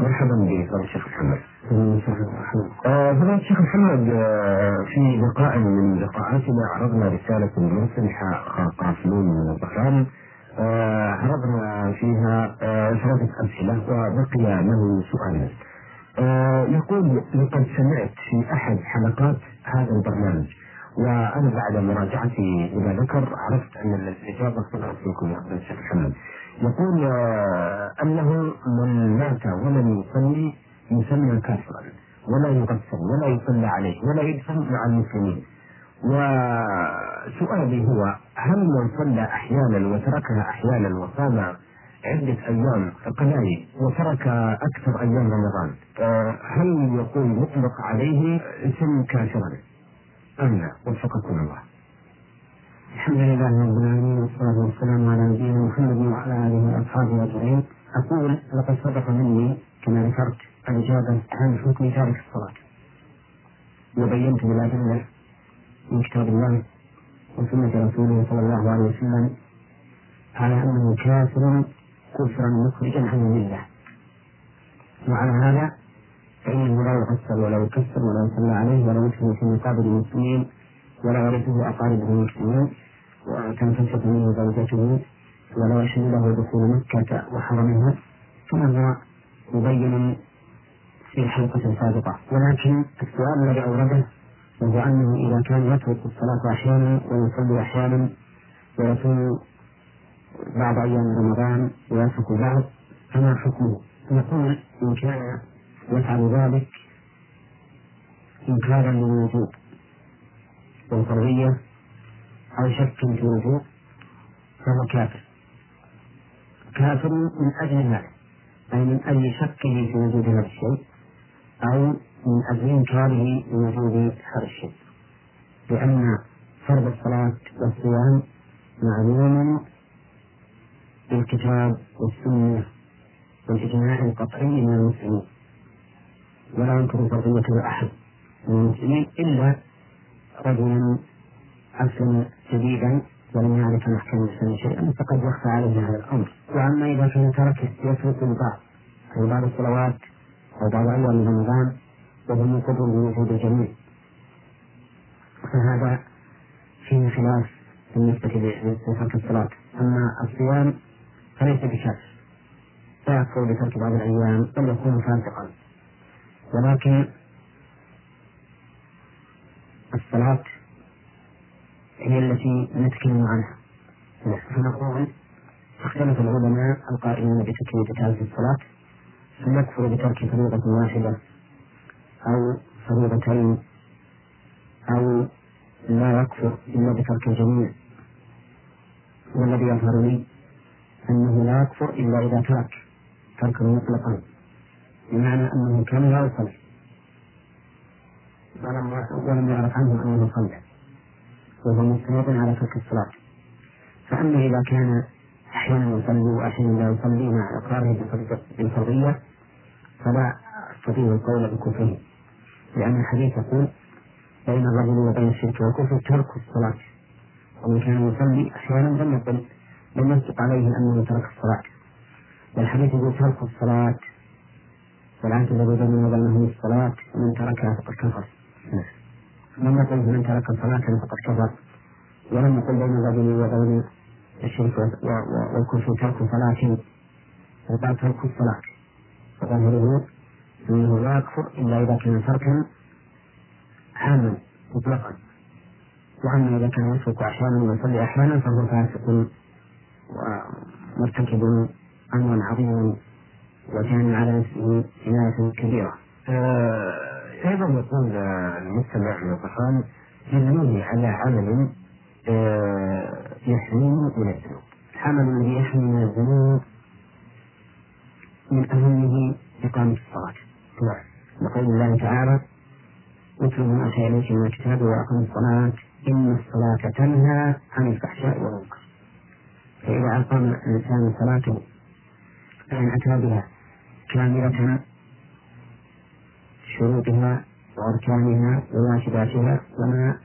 مرحبا بفضل الشيخ محمد. آه، فضل الشيخ محمد آه، في لقاء من لقاءاتنا عرضنا رسالة مرسل قافلون من البحرين آه، عرضنا فيها ثلاثة أسئلة وبقي له سؤال. يقول لقد سمعت في أحد حلقات هذا البرنامج وأنا بعد مراجعتي إلى ذكر عرفت أن الإجابة صدرت منكم يا الشيخ محمد. يقول آه، أنه من مات ولم يصلي يسمى كافرا ولا يغسل ولا يصلى عليه ولا يدفن مع المسلمين. وسؤالي هو هل من صلى أحيانا وتركها أحيانا وصام عدة أيام قلائل وترك أكثر أيام رمضان آه، هل يقول مطلق عليه اسم كافرا؟ أم لا؟ وفقكم الله. الحمد لله رب العالمين والصلاة والسلام على نبينا محمد وعلى آله وأصحابه أجمعين أقول لقد سبق مني كما ذكرت الإجابة عن حكم تارك الصلاة وبينت بالأدلة من كتاب الله وسنة رسوله صلى الله عليه وسلم على أنه كافر كفرا مخرجا عن الملة وعلى هذا فإنه لا يغسل ولا يكسر ولا يصلى عليه ولا يدخل في مقابل المسلمين ولا ورثه أقاربه المسلمين وتنفسخ منه زوجته ولا يحل له دخول مكة وحرمها هو مبين في الحلقة السابقة ولكن السؤال الذي أورده وهو أنه إذا كان يترك الصلاة أحيانا ويصلي أحيانا ويصوم بعض أيام رمضان ويترك بعض فما حكمه؟ نقول إن كان يفعل ذلك إنكارا للوجوب والفرضية أو شك في الوجوب فهو كافر. كافر من أجل هذا أي من أجل شكه في وجود هذا الشيء أو من أجل إنكاره لوجود هذا الشيء. لأن فرض الصلاة والصيام معلوم بالكتاب والسنة والإجماع القطعي من المسلمين. ولا ينكر فرضيته أحد من المسلمين إلا رجلا أسلم جديدا ولم يعرف أحكام الإسلام شيئا فقد يخفى عليه هذا الأمر. وأما إذا كان ترك يترك البعض أو بعض الصلوات أو بعض أيام رمضان وهو مقر بوجود الجميع فهذا فيه خلاف بالنسبة لترك الصلاة. أما الصيام فليس بشرط. لا يكفر بترك بعض الأيام بل يكون فاسقا. ولكن الصلاة هي التي نتكلم عنها. فنقول اختلف العلماء القائلين بتكمية تارك الصلاة هل يكفر بترك فريضة واحدة أو فريضتين أو لا يكفر إلا بترك الجميع. والذي يظهر لي أنه لا يكفر إلا إذا ترك تركا مطلقا. بمعنى أنه كان لا يصلي. ولم ولم يعرف عنه أنه صلى وهو مستند على ترك الصلاة. فأما إذا كان أحيانا يصلي وأحيانا لا يصلي مع إقراره بالفرضية فلا أستطيع القول بكفره. لأن الحديث يقول بين الرجل وبين الشرك والكفر ترك الصلاة. ومن كان يصلي أحيانا لم يقل لم يصدق عليه أنه ترك الصلاة. والحديث يقول ترك الصلاة والعهد الذي بيننا وبينهم الصلاة من تركها فقد كفر. لم يقل من ترك الصلاة فقد كفر. ولم يقل بين الرجل وبين الشرك والكفر ترك صلاة. وقال ترك الصلاة. فظاهره أنه لا يكفر إلا إذا كان تركا عاما مطلقا. وأما إذا كان يترك أحيانا ويصلي أحيانا فهو فاسق ومرتكب أمرا عظيما. وكان على نفسه عناية كبيرة. آه، أيضا يقول المستمع القرآن دلوني على عمل آه، يحميني من الذنوب. العمل الذي يحمي من الذنوب من أهمه إقامة الصلاة. نعم. لقول الله تعالى: اتل ما أوحي إليك من الكتاب وأقم الصلاة إن الصلاة تنهى عن الفحشاء والمنكر. فإذا أقام الإنسان صلاته فإن أتى بها كاملة شروطها وأركانها وواجباتها وما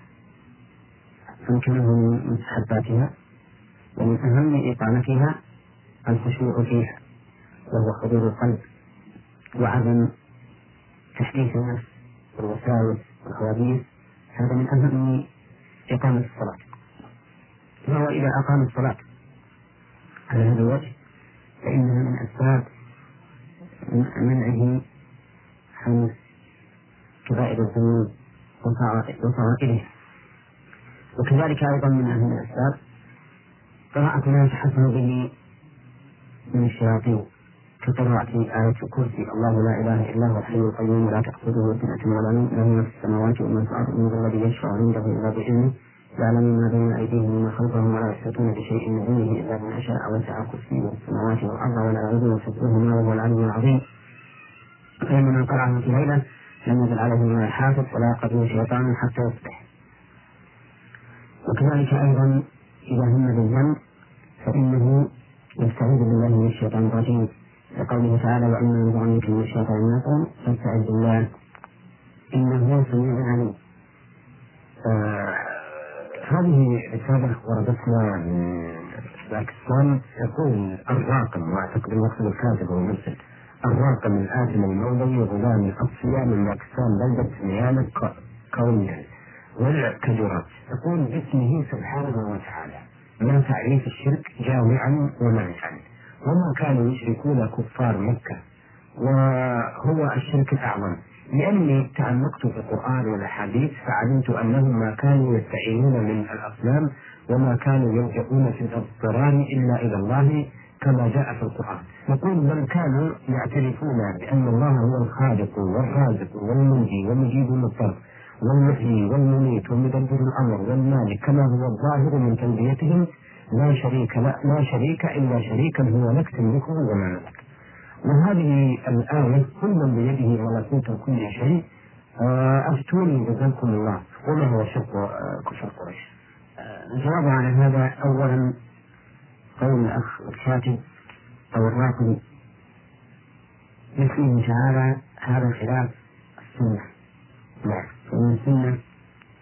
أمكنه من مستحباتها ومن أهم إقامتها الخشوع فيها وهو حضور القلب وعدم تحديث النفس والوساوس والحواديث هذا من أهم إقامة الصلاة. فهو إذا أقام الصلاة؟ على هذا الوجه فإنها من أسباب منعه عن كبائر الذنوب وصغائرها وكذلك أيضا من أهم الأسباب قراءة ما يتحسن به من الشياطين كقراءة آية الكرسي الله لا إله إلا هو الحي القيوم لا تأخذه سنة ولا نوم له ما في السماوات وما في الأرض من الذي يشفع عنده إلا بإذنه يعلم ما بين أيديهم وما خلفهم ولا يحيطون بشيء من علمه إلا بما شاء وسع كرسيه السماوات والأرض ولا يعوده حفظهما وهو العلي العظيم. فإن من قرأه في ليلة لم يزل عليه من الحافظ ولا يقربه شيطان حتى يصبح. وكذلك أيضا إذا هم بالذنب فإنه يستعيذ بالله من الشيطان الرجيم. لقوله تعالى وإما ينزغنك من الشيطان نزغ فاستعذ بالله. إنه سميع عليم. آه هذه رسالة وردتنا من باكستان. يقول الراقم واعتقد المقصود الكاتب والمرسل. الراقم الآدم المولوي غلام الأصفياء من باكستان بلدة ميانة كونيا والكجرات. يقول باسمه سبحانه وتعالى من تعريف الشرك جامعا ومانعا وما كانوا يشركون كفار مكة وهو الشرك الأعظم. لأني تعمقت في القرآن والأحاديث فعلمت أنهم ما كانوا يستعينون من الأصنام وما كانوا يلجؤون في الاضطرار إلا إلى الله كما جاء في القرآن. يقول بل كانوا يعترفون بأن الله هو الخالق والرازق والمنجي والمجيب المضطر والمحيي والمميت ومدبر الأمر والمالك كما هو الظاهر من تلبيتهم لا شريك لا, لا شريك إلا شريكا هو لك تملكه وما ملك وهذه الآية كل بيده ملكوت كل شيء. آه، أفتوني جزاكم الله. وما هو آه، كفر قريش. الجواب على هذا أولا قول الأخ الكاتب أو الراقي يكفيه تعالى هذا خلاف السنة. نعم فإن السنة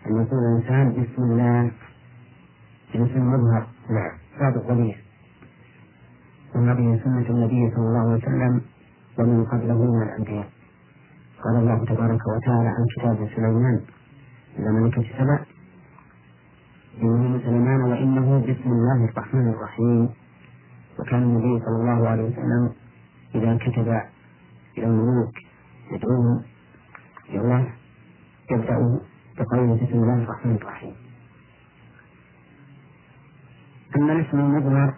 أن يقول الإنسان بسم الله باسم مظهر نعم صادق ضمير وهذه سنة النبي صلى الله عليه وسلم ومن قبله من الأنبياء. قال الله تبارك وتعالى عن كتاب سليمان إلى ملكة سبع إنه سليمان وإنه بسم الله الرحمن الرحيم. وكان النبي صلى الله عليه وسلم إذا كتب إلى الملوك يدعوهم إلى الله يبدأ بقوله بسم الله الرحمن الرحيم. أما الاسم المضمر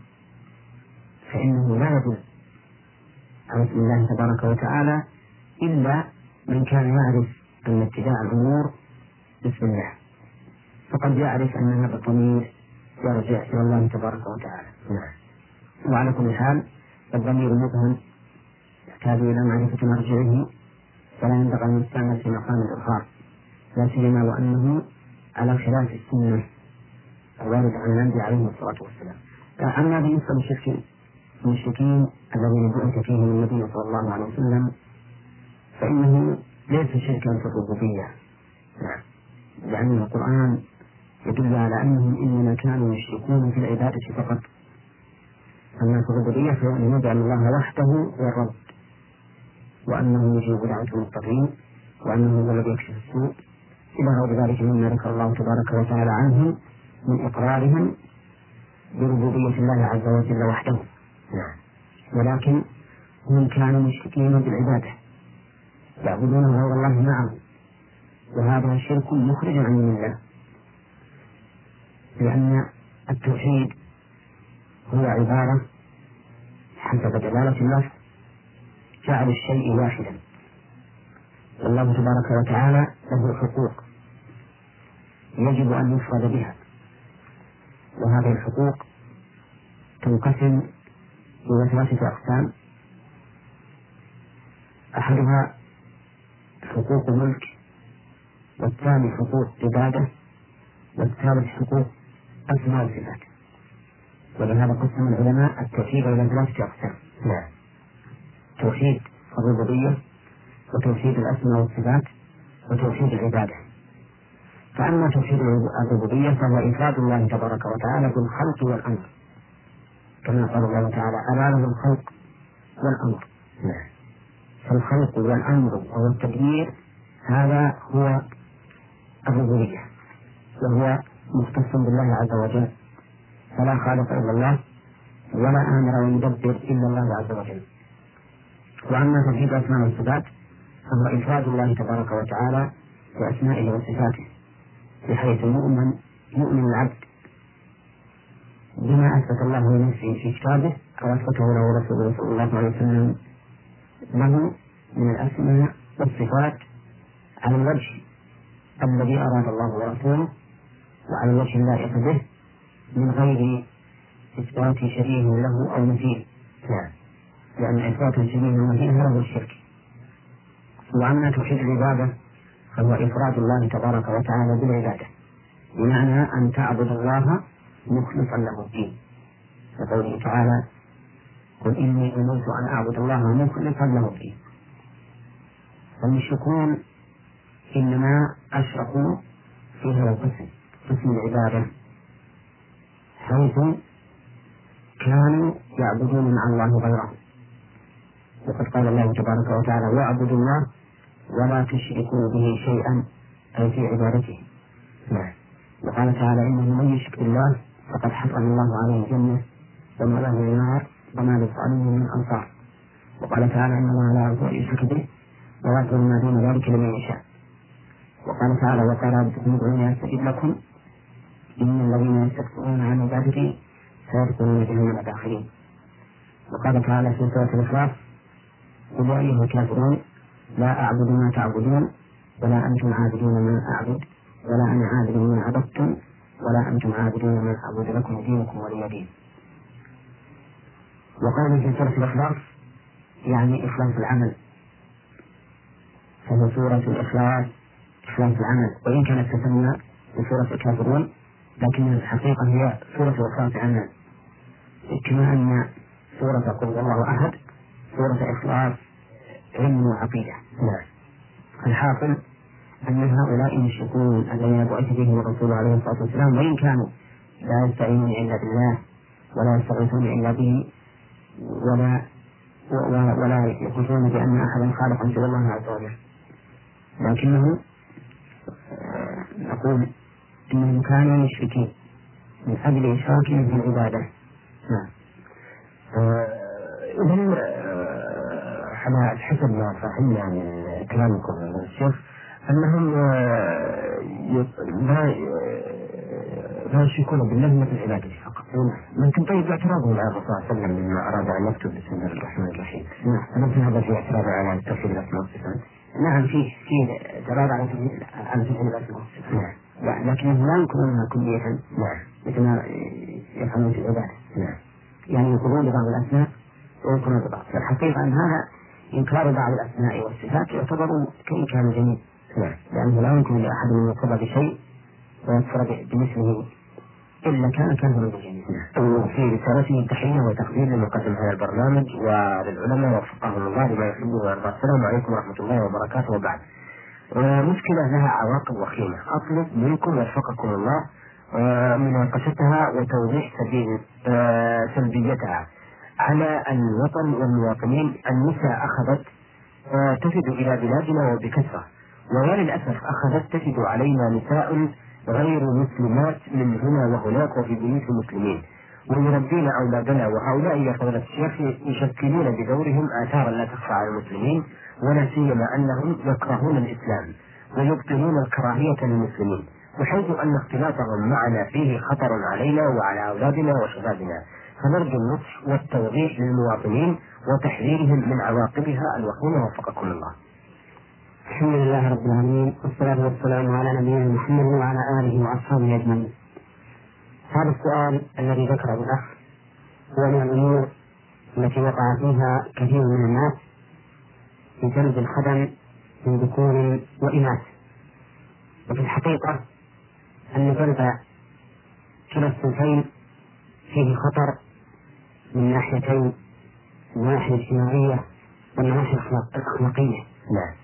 فإنه لا يدل على اسم الله تبارك وتعالى إلا من كان يعرف أن ابتداء الأمور بسم الله. فقد يعرف أن هذا الضمير يرجع إلى الله تبارك وتعالى. نعم. وعلى كل حال الضمير مبهم. يحتاج إلى معرفة مرجعه. فلا ينبغي أن يستعمل في مقام الإظهار. لا سيما وأنه على خلاف السنة. الواردة عن النبي عليه الصلاة والسلام. أما بالنسبة للشرك المشركين الذين بعث فيهم النبي صلى الله عليه وسلم فإنه ليس شركا في الربوبية. نعم. لأن القرآن يدل على أنهم إنما كانوا يشركون في العبادة فقط. أما في الربوبية فيؤمنون بأن الله وحده هو الرب وأنه يجيب دعوة المضطرين وأنه هو الذي يكشف السوء. إلى غير ذلك مما ذكر الله تبارك وتعالى عنهم من إقرارهم بربوبية الله عز وجل وحده. نعم. ولكن هم كانوا مشركين بالعبادة. يعبدون غير الله معه وهذا شرك مخرج عن الله. لأن التوحيد هو عبارة حسب دلالة الله. جعل الشيء واحدا. والله تبارك وتعالى له حقوق. يجب أن يفرد بها. وهذه الحقوق تنقسم إلى ثلاثة أقسام أحدها حقوق ملك والثاني حقوق عبادة والثالث حقوق أسماء وصفات ولهذا قسم العلماء التوحيد إلى ثلاثة أقسام نعم توحيد الربوبية وتوحيد الأسماء والصفات وتوحيد العبادة. فأما توحيد الربوبية فهو إفراد الله تبارك وتعالى بالخلق والأمر. كما قال الله تعالى له الخلق والأمر. نعم. فالخلق والأمر والتدبير هذا هو الربوبية وهو مختص بالله عز وجل. فلا خالق إلا الله ولا آمر ومدبر إلا الله عز وجل. وأما توحيد الأسماء والصفات فهو إفراد الله تبارك وتعالى بأسمائه وصفاته بحيث يؤمن يؤمن العبد بما أثبت الله لنفسه في كتابه أو أثبته له رسوله صلى الله عليه وسلم له من الأسماء والصفات على الوجه الذي أراد الله ورسوله وعلى الوجه اللائق به من غير إثبات شبيه له أو مثيل نعم. لأن إثبات شبيه ومثيل هو الشرك. وأما توحيد العبادة فهو إفراد الله تبارك وتعالى بالعبادة. بمعنى أن تعبد الله مخلصا له الدين. كقوله تعالى قل إني أمرت أن أعبد الله مخلصا له الدين. فالمشركون إنما أشركوا في هذا القسم قسم العبادة حيث كانوا يعبدون مع الله غيره وقد قال الله تبارك وتعالى واعبدوا الله ولا تشركوا به شيئا أي في عبادته. نعم. وقال تعالى إنه من يشرك بالله فقد حرم الله عليه الجنة وما له النار وما للظالمين من أنصار. وقال تعالى إن الله لا يغفر يشرك به ويغفر ما دون ذلك لمن يشاء. وقال تعالى وقال ربكم ادعوني أستجب لكم. إن الذين يستكبرون عن عبادتي سيدخلون جهنم داخلين. وقال تعالى في سورة الإخلاص قل يا أيها الكافرون لا أعبد ما تعبدون ولا أنتم عابدون ما أعبد ولا أنا عابد ما عبدتم ولا أنتم عابدون ما أعبد لكم دينكم ولي دين. وقوله في سورة الإخلاص يعني إخلاص العمل. فهو سورة الإخلاص إخلاص العمل. وإن كانت تسمى بسورة الكافرون لكن الحقيقة هي سورة إخلاص العمل. كما أن سورة قل الله أحد سورة إخلاص علم وعقيدة. نعم. الحاصل أن هؤلاء المشركون الذين بعث بهم الرسول عليه الصلاة والسلام وإن كانوا لا يستعينون إلا بالله ولا يستغيثون إلا به ولا ولا يقولون بأن أحدا خالق سوى الله عز وجل. لكنه آه، نقول إنهم كانوا مشركين من أجل إشراكهم في العبادة. نعم. آه، إذا آه، على حسب ما فهمنا من كلامكم الشيخ أنهم لا لا يشركون مثل عبادته فقط. لكن طيب اعتراضهم على الرسول صلى الله عليه وسلم لما أراد أن يكتب بسم الله الرحمن الرحيم. نعم. في هذا في اعتراض على توحيد الأسماء والصفات؟ نعم فيه فيه اعتراض على على توحيد الأسماء والصفات نعم. لكنهم لا ينكرونها كلية نعم. مثل ما يفعلون في العبادة. نعم. يعني ينكرون ببعض الأسماء وينكرون ببعض فالحقيقة أن هذا إنكار بعض الأسماء والصفات يعتبر كإنكار الجميع نعم لأنه لا يمكن لأحد أن يقر بشيء ويكفر بمثله إلا كان كافرا بالجميع. في رسالته تحية وتقدير لمقدم هذا البرنامج وللعلماء وفقهم الله لما يحبه ويرضى. السلام عليكم ورحمة الله وبركاته وبعد. آه، مشكلة لها عواقب وخيمة، أطلب منكم وفقكم الله آه، مناقشتها وتوضيح سبيل آه، سلبيتها على الوطن والمواطنين النساء أخذت تفد إلى بلادنا وبكثرة وللأسف أخذت تفد علينا نساء غير مسلمات من هنا وهناك وفي بيوت المسلمين. ويربين أولادنا وهؤلاء يا فضيلة الشيخ يشكلون بدورهم آثارا لا تخفى على المسلمين ولا سيما أنهم يكرهون الإسلام ويبطلون الكراهية للمسلمين. بحيث أن اختلاطهم معنا فيه خطر علينا وعلى أولادنا وشبابنا. فنرجو النصح والتوضيح للمواطنين وتحذيرهم من عواقبها. الوخيمة وفقكم الله. الحمد لله رب العالمين والصلاة والسلام على نبينا محمد وعلى آله وأصحابه أجمعين. هذا السؤال الذي ذكره الأخ هو من الأمور التي وقع فيها كثير من الناس في جلب الخدم من ذكور وإناث وفي الحقيقة أن جلب كلا الصنفين فيه خطر من ناحيتين الناحية الاجتماعية والنواحي الأخلاقية. نعم.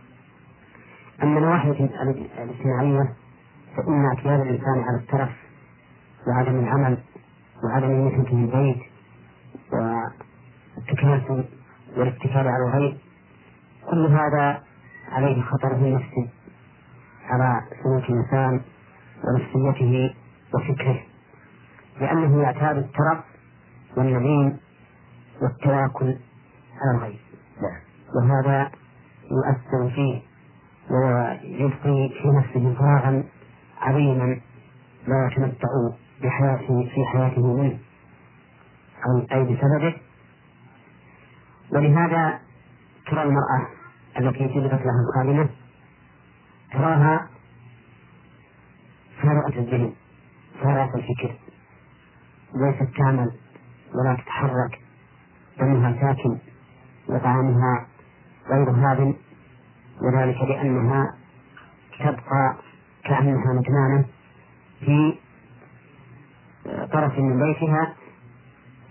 أما النواحي الاجتماعية فإن اعتياد الإنسان على الترف وعدم العمل وعدم النسبة في البيت والتكاسل والاتكال على الغير كل هذا عليه خطر نفسي على سلوك الإنسان ونفسيته وفكره لأنه يعتاد الترف والنعيم والتواكل على الغيب نعم. وهذا يؤثر فيه ويبقي في نفسه فراغا عظيما لا يتمتع بحياته في حياته منه. أي بسببه. ولهذا ترى المرأة التي جلبت لها الخادمة تراها فارغة الذهن فارغة الفكر ليست تعمل ولا تتحرك دمها ساكن وطعامها غير هادم وذلك لأنها تبقى كأنها مجنانة في طرف من بيتها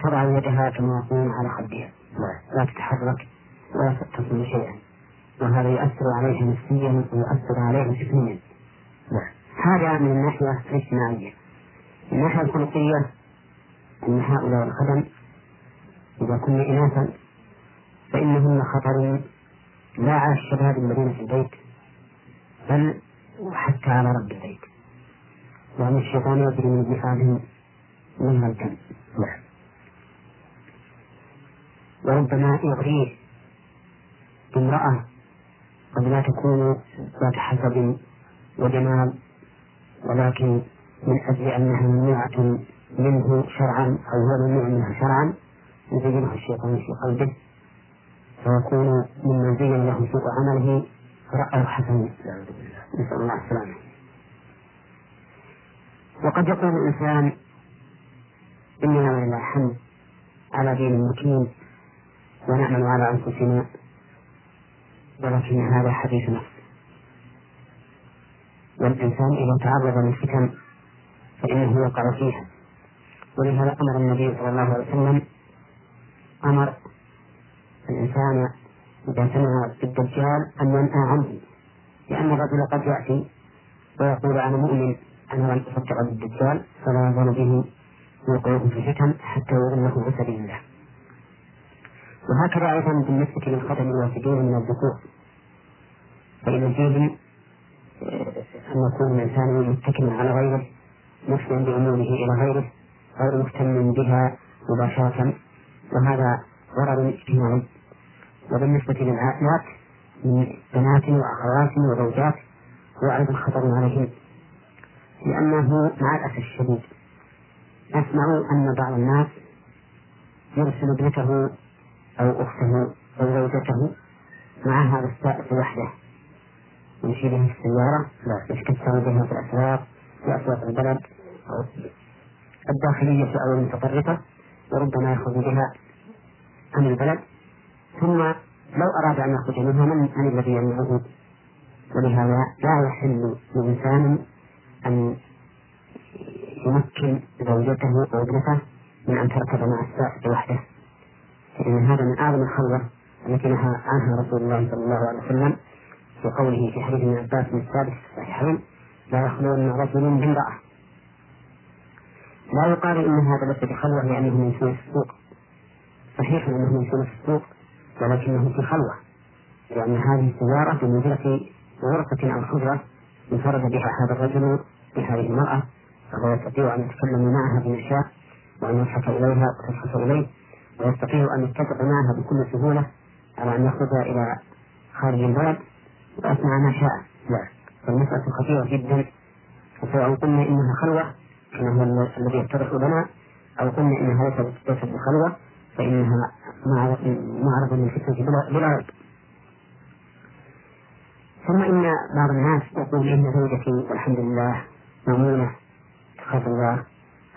تضع يدها كما يقول على خدها لا تتحرك ولا تصل شيئا. وهذا يؤثر عليها نفسيا ويؤثر عليها جسميا هذا من الناحية الاجتماعية. من الناحية الخلقية أن هؤلاء الخدم إذا كن إناثا فإنهن خطر لا على الشباب الذين في البيت بل حتى على رب البيت. وأن الشيطان يجري من ابن الدم نعم. وربما يغريه بامرأة قد لا تكون ذات حسب وجمال ولكن من أجل أنها ممنوعة منه شرعا أو هو ممنوع منها شرعا يزينه الشيطان في قلبه. فيكون ممن زين له سوء عمله رأى حسنا. نسأل الله السلامة. وقد يقول الإنسان إننا ولله الحمد على دين مكين ونعمل على أنفسنا ولكن هذا حديث نفس والإنسان إذا تعرض للفتن فإنه يقع فيها. ولهذا أمر النبي صلى الله عليه وسلم أمر الإنسان إذا سمع بالدجال أن ينأى عنه لأن الرجل قد يأتي ويقول أنا مؤمن أنا لم أصدق بالدجال فلا يزال به وقوعه في الفتن حتى يظنه بسبيل الله. وهكذا أيضا بالنسبة للخدم الوافدين من الذكور. فإن فيه أن يكون الإنسان متكلا على غيره مفضيا بأموره إلى غيره غير مهتم بها مباشرة. وهذا ضرر اجتماعي وبالنسبة للعائلات من بنات وأخوات وزوجات هو أيضا خطر عليهم. لأنه مع الأسف الشديد. أسمع أن بعض الناس يرسل ابنته أو أخته أو زوجته مع هذا السائق وحده يمشي بها في السيارة يتكسر بها في الأسواق في أسواق البلد أو الداخلية أو المتطرفة وربما يخرج بها عن البلد. ثم لو أراد أن يخرج منها من من الذي يمنعه ولهذا لا يحل لإنسان أن يمكن زوجته أو ابنته من أن تركب مع السائق وحده فإن هذا من أعظم الخلوة التي نهى عنها رسول الله صلى الله عليه وسلم في قوله في حديث ابن عباس من السادس في الصحيحين لا يخلون رجل بامرأة. لا يقال إن هذا ليس بخلوة لأنه من سوء السوق. صحيح أنه من سوء السوق ولكنه في خلوة. لأن هذه السيارة بمنزلة غرفة أو حجرة انفرد بها هذا الرجل بهذه المرأة فهو يستطيع أن يتكلم معها بما شاء وأن يضحك إليها وتضحك إليه ويستطيع أن يتفق معها بكل سهولة على أن يخرج إلى خارج البلد ويصنع ما شاء. لا فالمسألة خطيرة جدا. فسواء قلنا إنها خلوة كما هو الذي يتضح لنا أو قلنا إنها ليست بخلوة. فإنها معرضة للفتنة بلا ريب ثم إن بعض الناس يقول إن زوجتي والحمد لله مأمونة تخاف الله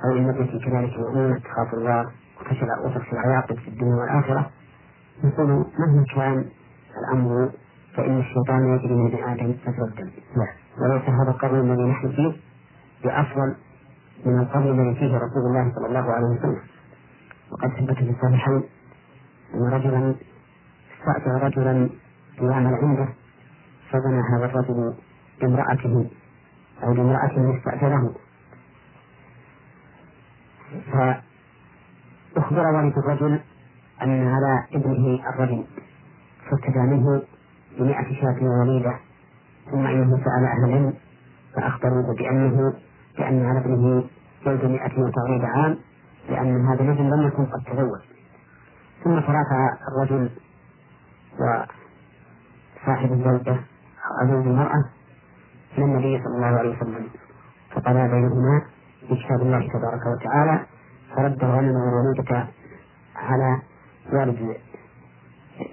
أو إن ابنتي كذلك مأمونة تخاف الله وتخشى العواقب في الدنيا والآخرة. يقول مهما كان الأمر فإن الشيطان يجري من ابن آدم مجرى الدم وليس هذا القرن الذي نحن فيه بأفضل من القرن الذي فيه رسول الله صلى الله عليه وسلم. وقد ثبت في الصحيحين أن رجلا استأجر رجلا ليعمل عنده فزنى هذا الرجل بامرأته أو بامرأة استأجره. فأخبر والد الرجل أن على ابنه الرجل فابتدى منه بمئة شاة وليدة ثم إنه سأل أهل العلم فأخبروه بأنه بأن على ابنه جلد مئة وتغريب عام لأن هذا الرجل لم يكن قد تزوج. ثم ترافع الرجل وصاحب الزوجة أو زوج المرأة إلى النبي صلى الله عليه وسلم. فقضى بينهما بكتاب الله تبارك وتعالى فرد الغنم والوليدة على والد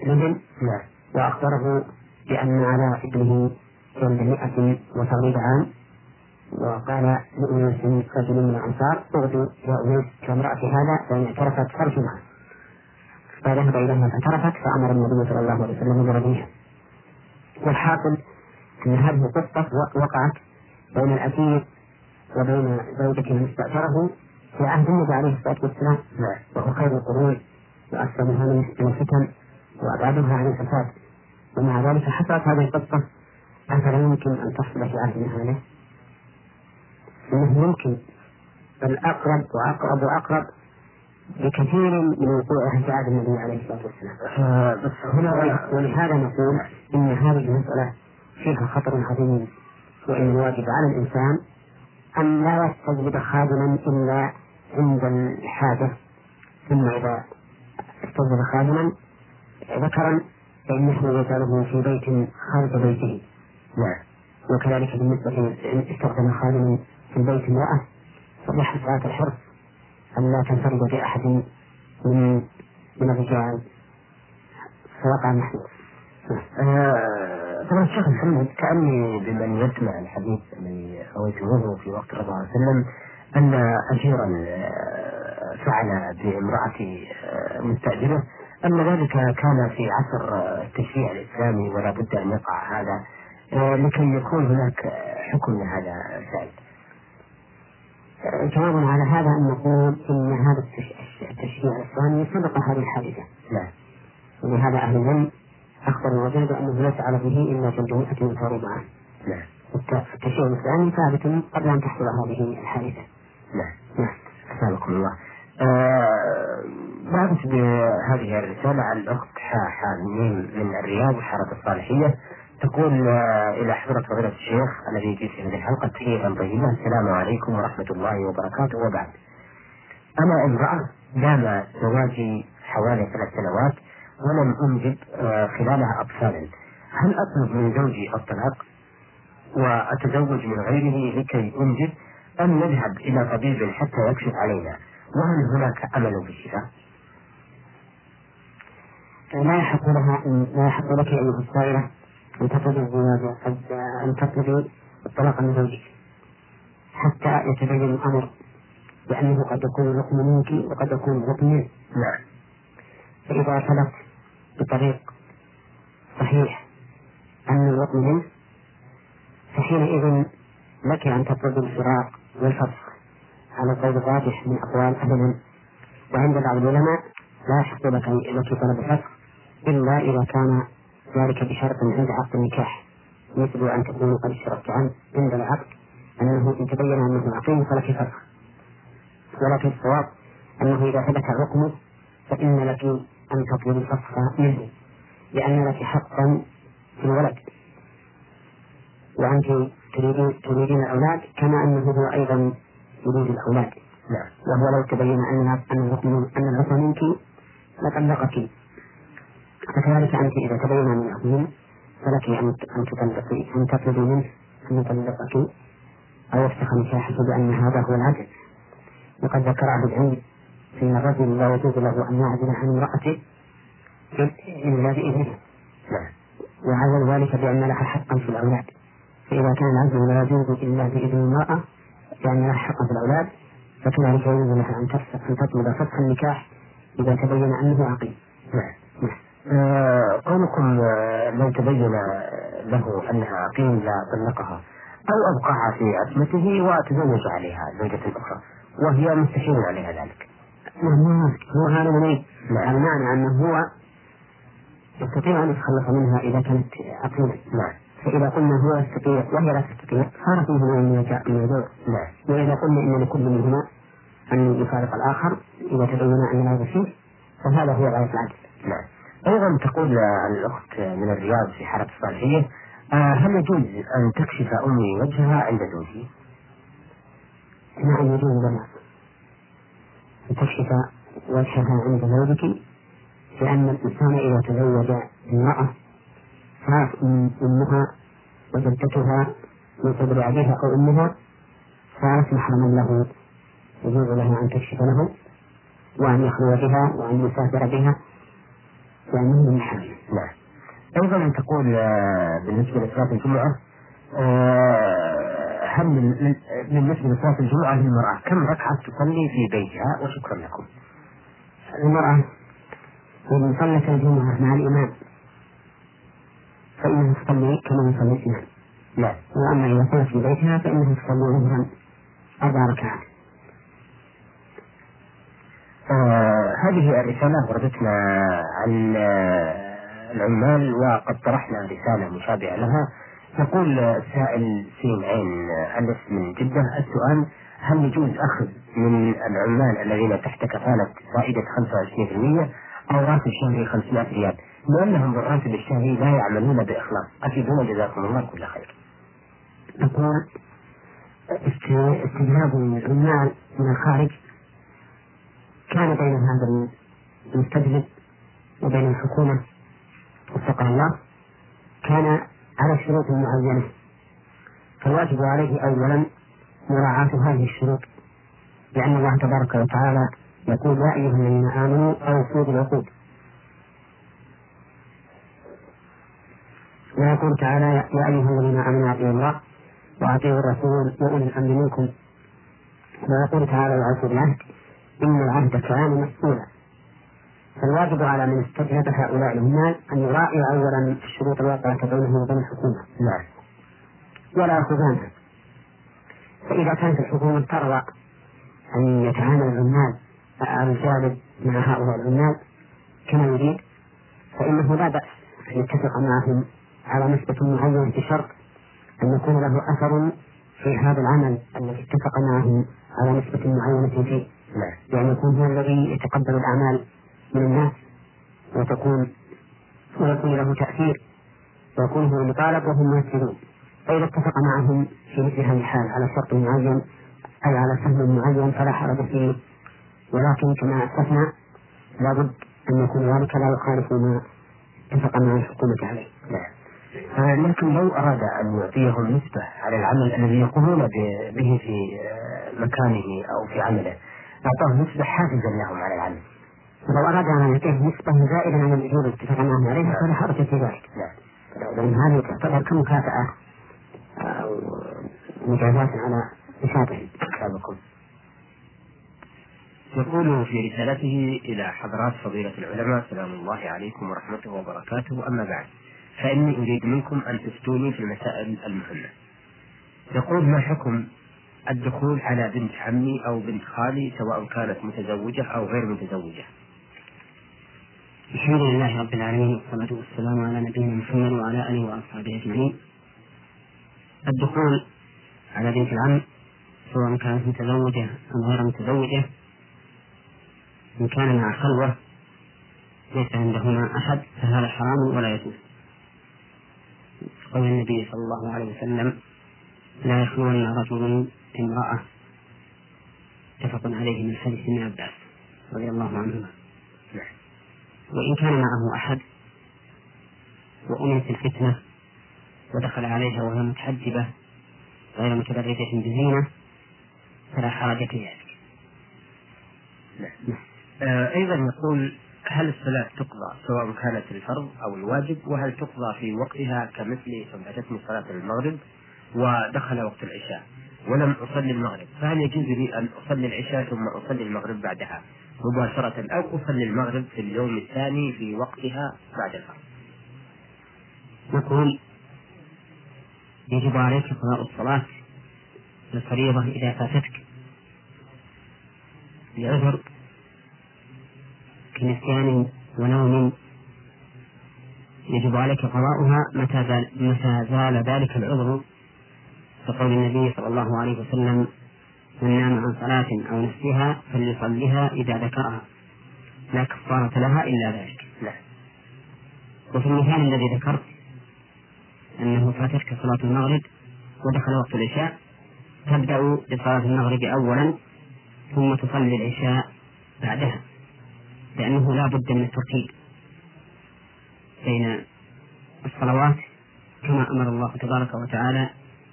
الابن وأخبره بأن على ابنه جلد مئة وتغريب عام. وقال لأنيس رجل من الأنصار اغدوا يا أنيس كامرأة هذا فإن اعترفت فارجمها فذهب إليها فاعترفت فأمر النبي صلى الله عليه وسلم برجمها والحاصل أن هذه القصة وقعت بين الأسير وبين زوجته استأجره في عهد النبي عليه الصلاة والسلام. وهو خير القرون وأسلمها من الفتن وأبعدها عن الفساد. ومع ذلك حصلت هذه القصة أفلا يمكن أن تحصل في عهدنا هذا؟ أنه يمكن بل أقرب وأقرب وأقرب بكثير من وقوعها في عهد النبي عليه الصلاة والسلام. آه، بس هنا ولهذا نقول إن هذه المسألة فيها خطر عظيم وإن الواجب على الإنسان أن لا يستجلب خادما إلا عند الحاجة ثم إذا استجلب خادما ذكرا فإنه يجعله في بيت خارج بيته. نعم. وكذلك بالنسبة إن استخدم خادما في البيت امرأة فليحرص على الحرص أن لا تنفرد بأحد من من الرجال فوقع محمود. آه، طبعا الشيخ محمد كأني بمن يسمع الحديث الذي رويته في وقت صلى الله وسلم أن أجيرا آه، فعل بامرأة آه، مستأجرة أن ذلك كان في عصر التشريع الإسلامي ولا بد أن يقع هذا لكي يكون هناك حكم لهذا الفعل. جواب على هذا أن نقول إن هذا التشريع الإسلامي سبق هذه الحادثة. نعم. ولهذا أهل العلم أخبروا الرجل بأنه ليس على به إلا مئة وتغرب عنه. نعم. التشريع الإسلامي ثابت قبل أن تحصل هذه الحادثة. نعم. نعم. أسألكم الله. آه بعثت بهذه الرسالة عن الأخت حامين من الرياض وحارة الصالحية تقول آه، إلى حضرة فضيلة الشيخ الذي يجي في هذه الحلقة تحية طيبة السلام عليكم ورحمة الله وبركاته وبعد. أنا امرأة دام زواجي حوالي ثلاث سنوات ولم أنجب آه، خلالها أطفالا. هل أطلب من زوجي الطلاق وأتزوج من غيره لكي أنجب أم نذهب إلى طبيب حتى يكشف علينا؟ وهل هناك أمل بالشفاء؟ لا يحق لها لا يحق لك أيها السائلة أن تطلبي الزواج قد أن تطلبي الطلاق من زوجك حتى يتبين الأمر لأنه قد يكون ركن منك وقد يكون ركن نعم. فإذا ثبت بطريق صحيح أن الركن منه فحينئذ لك أن تطلبي الفراق والفسخ. على القول الراجح من أقوال العلم. وعند بعض العلماء لا يحق لك لك طلب الفسخ إلا إذا كان ذلك بشرط عند عقد النكاح. مثل أن تكون قد اشترطت عنه عند العقد أنه إن تبين أنه عقيم فلك فسخ ولكن الصواب أنه إذا ثبت حكمه فإن لك أن تطلب الفسخ منه لأن لك حقا في الولد. وأنت تريدين تريدين الأولاد كما أنه هو أيضا يريد الأولاد. نعم. وهو لو تبين أن أن الحكم أن الحكم منك لطلقك. فكذلك أنت إذا تبين من الحكم فلك أن أن تطلقي أن تطلبي منه أن يطلقك أو يفسخ نكاحك بأن هذا هو العدل وقد ذكر أهل العلم أن الرجل لا يجوز له أن يعدل عن امرأته إلا بإذنه نعم وعلل ذلك بأن لها حقا في الأولاد فإذا كان العزل لا يجوز إلا بإذن المرأة لأن لها حقا في الأولاد فكذلك يجوز لها أن تطلب فسخ النكاح إذا تبين أنه عقيم. نعم. نعم. آه قولكم آه لو تبين له أنها عقيم لا طلقها أو أبقاها في عصمته وتزوج عليها زوجة أخرى وهي مستشير عليها ذلك. هو هذا من. المعنى أنه هو يستطيع أن يتخلص منها إذا كانت عقيمة. نعم. فإذا قلنا هو يستطيع وهي لا تستطيع صارت منهما الموضوع نعم وإذا قلنا إن لكل منهما أن يفارق الآخر إذا تبين أن لا فيه فهذا هو غاية العدل نعم أيضا تقول الأخت من الرياض في حارة الصالحية آه، هل يجوز أن تكشف أمي وجهها عند زوجي؟ نعم يجوز لها أن تكشف وجهها عند زوجك لأن الإنسان إذا تزوج امرأة صارت أمها وجدتها من قبل أبيها أو أمها صارت محرما له يجوز له أن تكشف له وأن يخلو بها وأن يسافر بها لأنه من نعم أيضا تقول آه، بالنسبة لصلاة الجمعة آه، هل بالنسبة لصلاة الجمعة للمرأة كم ركعة تصلي في بيتها وشكرا لكم. المرأة إذا صلت الجمعة مع الإمام فإنها تصلي كما يصلي الإمام. نعم. وأما إذا صلت في بيتها فإنها تصلي ظهرا أربع ركعات. آه هذه الرسالة وردتنا عن العمال وقد طرحنا رسالة مشابهة لها. يقول السائل سين عين ألف من جدة. السؤال هل يجوز أخذ من العمال الذين تحت كفالة فائدة 25% أو راتب شهري 500 ريال؟ لأنهم بالراتب الشهري لا يعملون بإخلاص. أفيدونا جزاكم الله كل خير. أقول استجلاب العمال من الخارج كان بين هذا المستجلب وبين الحكومة وفقه الله كان على شروط معينة فالواجب عليه أولا مراعاة هذه الشروط لأن الله تبارك وتعالى يقول يا أيها الذين آمنوا أوفوا بالعقود. ويقول تعالى يا أيها الذين آمنوا أطيعوا الله وأطيعوا الرسول وأولي الأمر منكم. ويقول تعالى وأوفوا بالعهد. إن العهد كان مسؤولا فالواجب على من استجلب هؤلاء العمال أن يراعي أولا الشروط الواقعة بينه وبين الحكومة. نعم. ولا يأخذانها. فإذا كانت الحكومة ترضى أن يتعامل العمال الجانب مع هؤلاء العمال كما يريد فإنه لا بأس أن يتفق معهم على نسبة معينة بشرط أن يكون له أثر في هذا العمل الذي اتفق معهم على نسبة معينة فيه. نعم. يعني يكون هو الذي يتقبل الأعمال من الناس وتكون ويكون له تأثير ويكون هو المطالب وهم ممثلون فإذا اتفق معهم في مثل هذه الحال على شرط معين أي على سهم معين فلا حرج فيه ولكن كما أسلفنا لابد أن يكون ذلك لا يخالف ما اتفق مع الحكومة عليه. نعم. لكن لو أراد أن يعطيهم نسبة على العمل الذي يقومون به في مكانه أو في عمله أعطاهم نسبة حافزا لهم على العمل. ولو أراد أن يعطيه نسبة زائدة عن الأجور التي اتفقنا عليها فلا حرج في ذلك. لأن هذه تعتبر كمكافأة أو مجازاة على نشاطه. يقول في رسالته إلى حضرات فضيلة العلماء سلام الله عليكم ورحمته وبركاته أما بعد فإني أريد منكم أن تفتوني في المسائل المهمة. يقول ما حكم الدخول على بنت عمي أو بنت خالي سواء كانت متزوجة أو غير متزوجة الحمد لله رب العالمين والصلاة والسلام على نبينا محمد وعلى آله وأصحابه أجمعين. الدخول على بنت العم سواء كانت متزوجة أم غير متزوجة إن كان مع خلوة ليس عندهما أحد فهذا حرام ولا يجوز. قول النبي صلى الله عليه وسلم لا يخلون رجل امرأة متفق عليه من حديث ابن عباس رضي الله عنهما. وإن كان معه أحد وأمنت الفتنة ودخل عليها وهي متحجبة غير متبرجة بزينة فلا حرج في ذلك. آه أيضا يقول هل الصلاة تقضى سواء كانت الفرض أو الواجب وهل تقضى في وقتها كمثل فاتتني صلاة المغرب ودخل وقت العشاء ولم أصلي المغرب. فهل يجوز لي أن أصلي العشاء ثم أصلي المغرب بعدها مباشرة أو أصلي المغرب في اليوم الثاني في وقتها بعد الفرض؟ نقول يجب عليك قضاء الصلاة الفريضة إذا فاتتك. لعذر كنسيان ونوم يجب عليك قضاؤها متى زال, ذلك العذر كقول النبي صلى الله عليه وسلم من نام عن صلاة أو نسيها فليصليها إذا ذكرها. لا كفارة لها إلا ذلك. لا. وفي المثال الذي ذكرت أنه فاتتك صلاة المغرب ودخل وقت العشاء تبدأ بصلاة المغرب أولا ثم تصلي العشاء بعدها لأنه لا بد من الترتيب بين الصلوات كما أمر الله تبارك وتعالى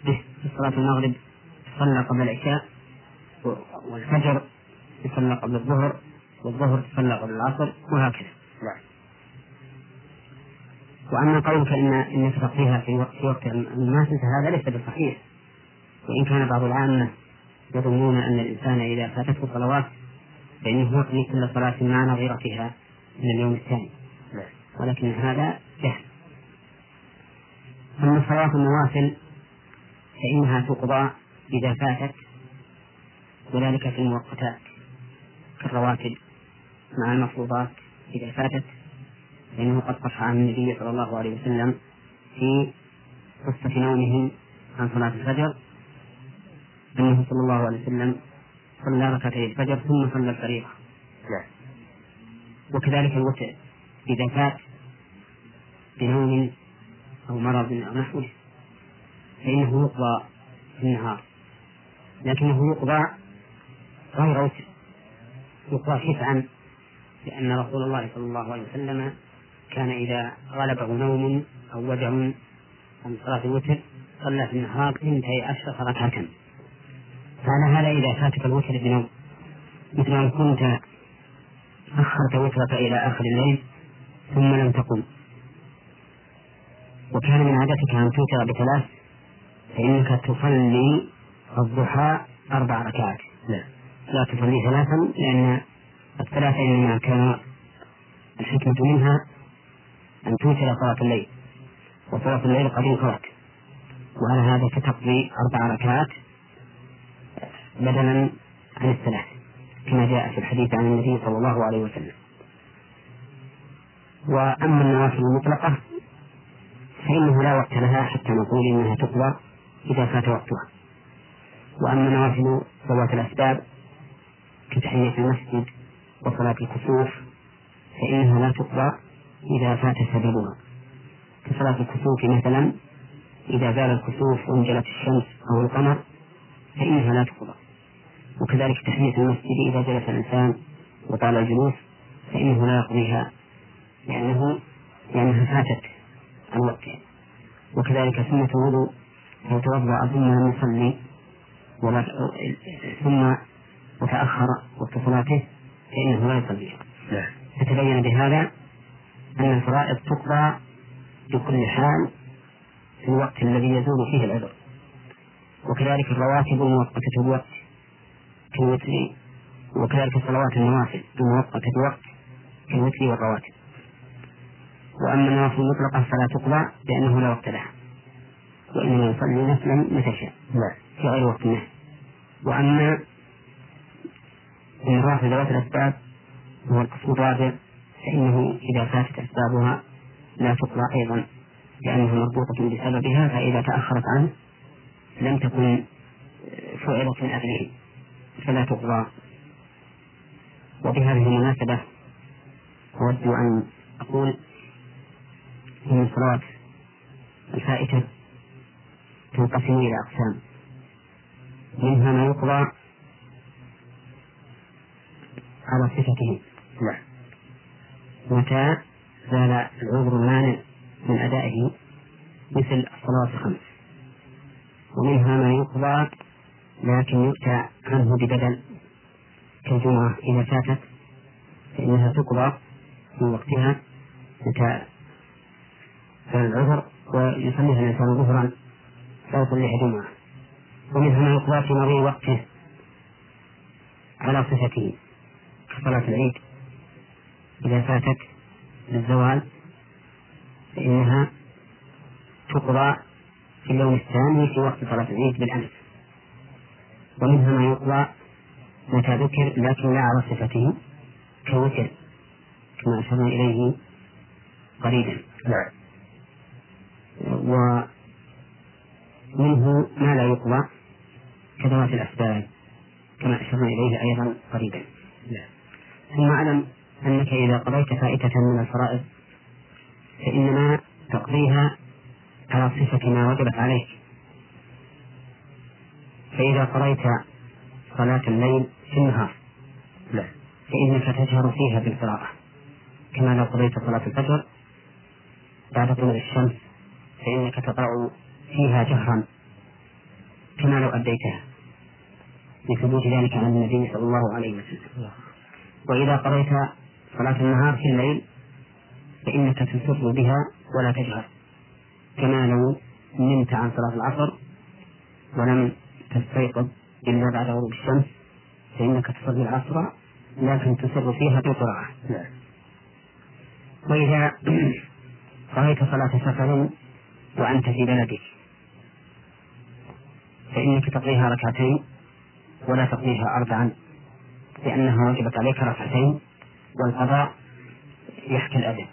به في صلاة المغرب صلى قبل العشاء والفجر يصلى قبل الظهر والظهر تصلى قبل العصر وهكذا. نعم. وأما قولك إن إن تفقيها في وقت في وقت الناس فهذا ليس بصحيح. وإن كان بعض العامة يظنون أن الإنسان إذا فاتته صلوات فإنه يقضي كل صلاة مع نظيرتها من اليوم الثاني. نعم. ولكن هذا جهل. أما صلاة النوافل فإنها تقضى إذا فاتت. وذلك في المؤقتات كالرواتب مع المفروضات إذا فاتت. فإنه قد صح عن النبي صلى الله عليه وسلم في قصة نومه عن صلاة الفجر. أنه صلى الله عليه وسلم صلى ركعتي الفجر ثم صلى الفريضة. نعم. وكذلك الوتر إذا فات بنوم أو مرض أو نحوه. فإنه يقضى في النهار لكنه يقضى غير وتر يقضى شفعا لأن رسول الله صلى الله عليه وسلم كان إذا غلبه نوم أو وجع عن صلاة الوتر صلى في النهار اثنتي عشرة ركعة. فعلى هذا إذا فاتك الوتر بنوم مثل أن كنت أخرت وترك إلى آخر الليل ثم لم تقم. وكان من عادتك أن توتر بثلاث فإنك تصلي الضحى أربع ركعات. لا. لا تصلي ثلاثا لأن الثلاثة إنما كان الحكمة منها أن توتر صلاة الليل وصلاة الليل قد انقضت. وعلى هذا فتقضي أربع ركعات بدلا عن الثلاث كما جاء في الحديث عن النبي صلى الله عليه وسلم. وأما النوافل المطلقة فإنه لا وقت لها حتى نقول إنها تقضى. إذا فات وقتها. وأما نوافل ذوات الأسباب كتحية المسجد وصلاة الكسوف فإنها لا تقضى إذا فات سببها كصلاة الكسوف مثلا إذا زال الكسوف وانجلت الشمس أو القمر فإنها لا تقضى. وكذلك تحية المسجد إذا جلس الإنسان وطال الجلوس فإنه لا يقضيها لأنه لأنها فاتت وقتها. وكذلك سنة الوضوء لو توضأ ثم يصلي ولا ثم وتأخر وقت صلاته فإنه لا يصليها نعم. فتبين بهذا أن الفرائض تقضى بكل حال في الوقت الذي يزول فيه العذر. وكذلك الرواتب المؤقتة بوقت كالوتر وكذلك صلوات النوافل المؤقتة بوقت كالوتر والرواتب. وأما النوافل المطلقة فلا تقضى لأنه لا وقت لها. وإنما يصلي نفلا متى شاء. في غير وقت. النهي وأما النوافل ذوات الأسباب هو القسم الرابع فإنه إذا فاتت أسبابها لا تقضى أيضا لأنها مربوطة بسببها فإذا تأخرت عنه لم تكن فعلت من أجله فلا تقضى. وبهذه المناسبة أود أن أقول إن الصلاة الفائتة تنقسم إلى أقسام منها ما يقضى على صفته نعم. متى زال العذر المانع من أدائه؟ مثل الصلاة الخمس. ومنها ما يقضى لكن يؤتى عنه بدل كالجمعة إذا فاتت فإنها تقضى في وقتها متى زال العذر ويصليها الإنسان ظهرا. يصليها جمعة ومنها ما يقضى في مضي وقته على صفته كصلاة العيد. إذا فاتت للزوال فإنها تقضى في اليوم الثاني في وقت صلاة العيد بالأمس. ومنها ما يقضى متى ذكر لكن لا على صفته كوتر كما أشرنا إليه قريبا. نعم. ومنه ما لا يقضى كذوات الأسباب كما أشرنا إليه أيضا قريبا. نعم. ثم أعلم أنك إذا قضيت فائتة من الفرائض فإنما تقضيها على صفة ما وجبت عليك. فإذا قضيت صلاة الليل في النهار نعم. فإنك تجهر فيها بالقراءة. كما لو قضيت صلاة الفجر بعد طلوع الشمس فإنك تقرأ فيها جهرا كما لو أديتها. لثبوت ذلك عن النبي صلى الله عليه وسلم. وإذا قضيت صلاة النهار في الليل فإنك تسر بها ولا تجهر. كما لو نمت عن صلاة العصر ولم تستيقظ إلا بعد غروب الشمس فإنك تصلي العصر لكن تسر فيها بالقراءة. نعم وإذا رأيت صلاة سفر وأنت في بلدك فإنك تقضيها ركعتين ولا تقضيها أربعا لأنها وجبت عليك ركعتين والقضاء يحكي الأدب.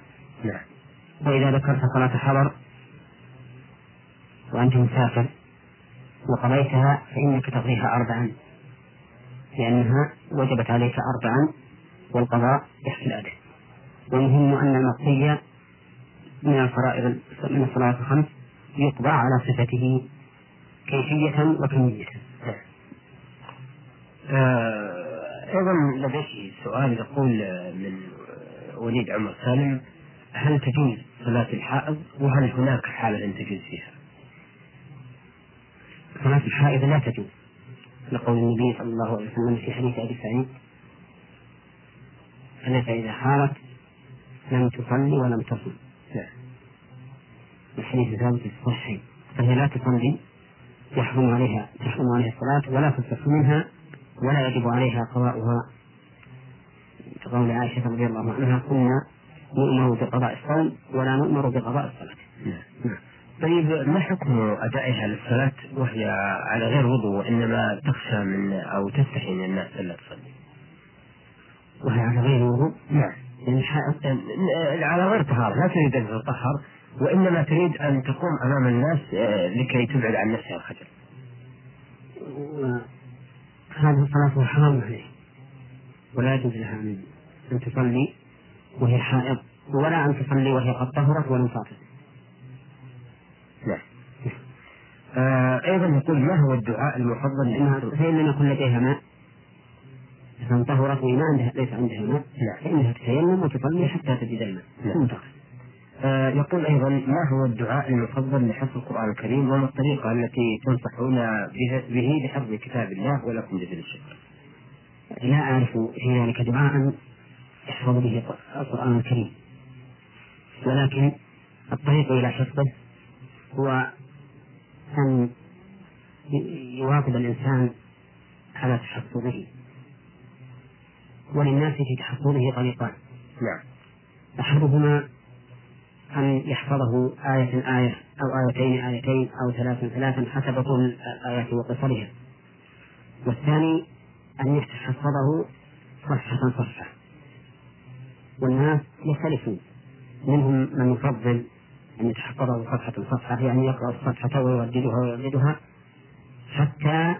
نعم. وإذا ذكرت صلاة حضر وأنت مسافر وقضيتها فإنك تقضيها أربعا لأنها وجبت عليك أربعا والقضاء يحكي الأدب. والمهم أن المقضي من الفرائض من الصلاة الخمس يقضى على صفته. كيفية وكمية. آه، أيضا لديك سؤال يقول من وليد عمر سالم هل تجوز صلاة الحائض وهل هناك حالة تجوز فيها؟ صلاة الحائض لا تجوز. لقول النبي صلى الله عليه وسلم في حديث أبي سعيد أنك إذا حارت لم تصلي ولم تصم؟ لا. الحديث ثابت في الصحيح. فهي لا تصلي يحرم عليها تحرم عليها الصلاة ولا تصح منها ولا يجب عليها قضاؤها. كقول عائشة رضي الله عنها كنا نؤمر بقضاء الصوم ولا نؤمر بقضاء الصلاة. نعم طيب ما حكم أدائها للصلاة وهي على غير وضوء وإنما تخشى من أو تستحي من الناس ألا تصلي؟ وهي على غير وضوء؟ نعم. يعني على غير طهارة لا تريد أن تطهر. وإنما تريد أن تقوم أمام الناس آه، لكي تبعد عن نفسها الخجل. هذه الصلاة حرام عليه ولا يجوز لها أن تصلي وهي حائض ولا أن تصلي وهي قد طهرت ولم تعتد نعم. آه أيضا يقول ما هو الدعاء المفضل لأنها فإن لم يكن لديها ماء إذا طهرت وما عندها ليس عندها ماء نعم. فإنها تتيمم وتصلي حتى تجد الماء. نعم. ثم آه يقول أيضا ما هو الدعاء المفضل لحفظ القرآن الكريم وما الطريقة التي تنصحون به- لحفظ كتاب الله ولكم جزيل الشكر؟ لا أعرف في ذلك دعاء يحفظ به القرآن الكريم. ولكن الطريق إلى حفظه هو أن ي- يواظب الإنسان على تحفظه. وللناس في تحفظه طريقان. نعم. أحدهما أن يحفظه آية آية أو آيتين آيتين أو ثلاثا ثلاثا حسب طول الآيات وقصرها. والثاني أن يحفظه صفحة صفحة. والناس يختلفون. منهم من يفضل أن يتحفظه صفحة صفحة يعني يقرأ الصفحة ويرددها ويرددها حتى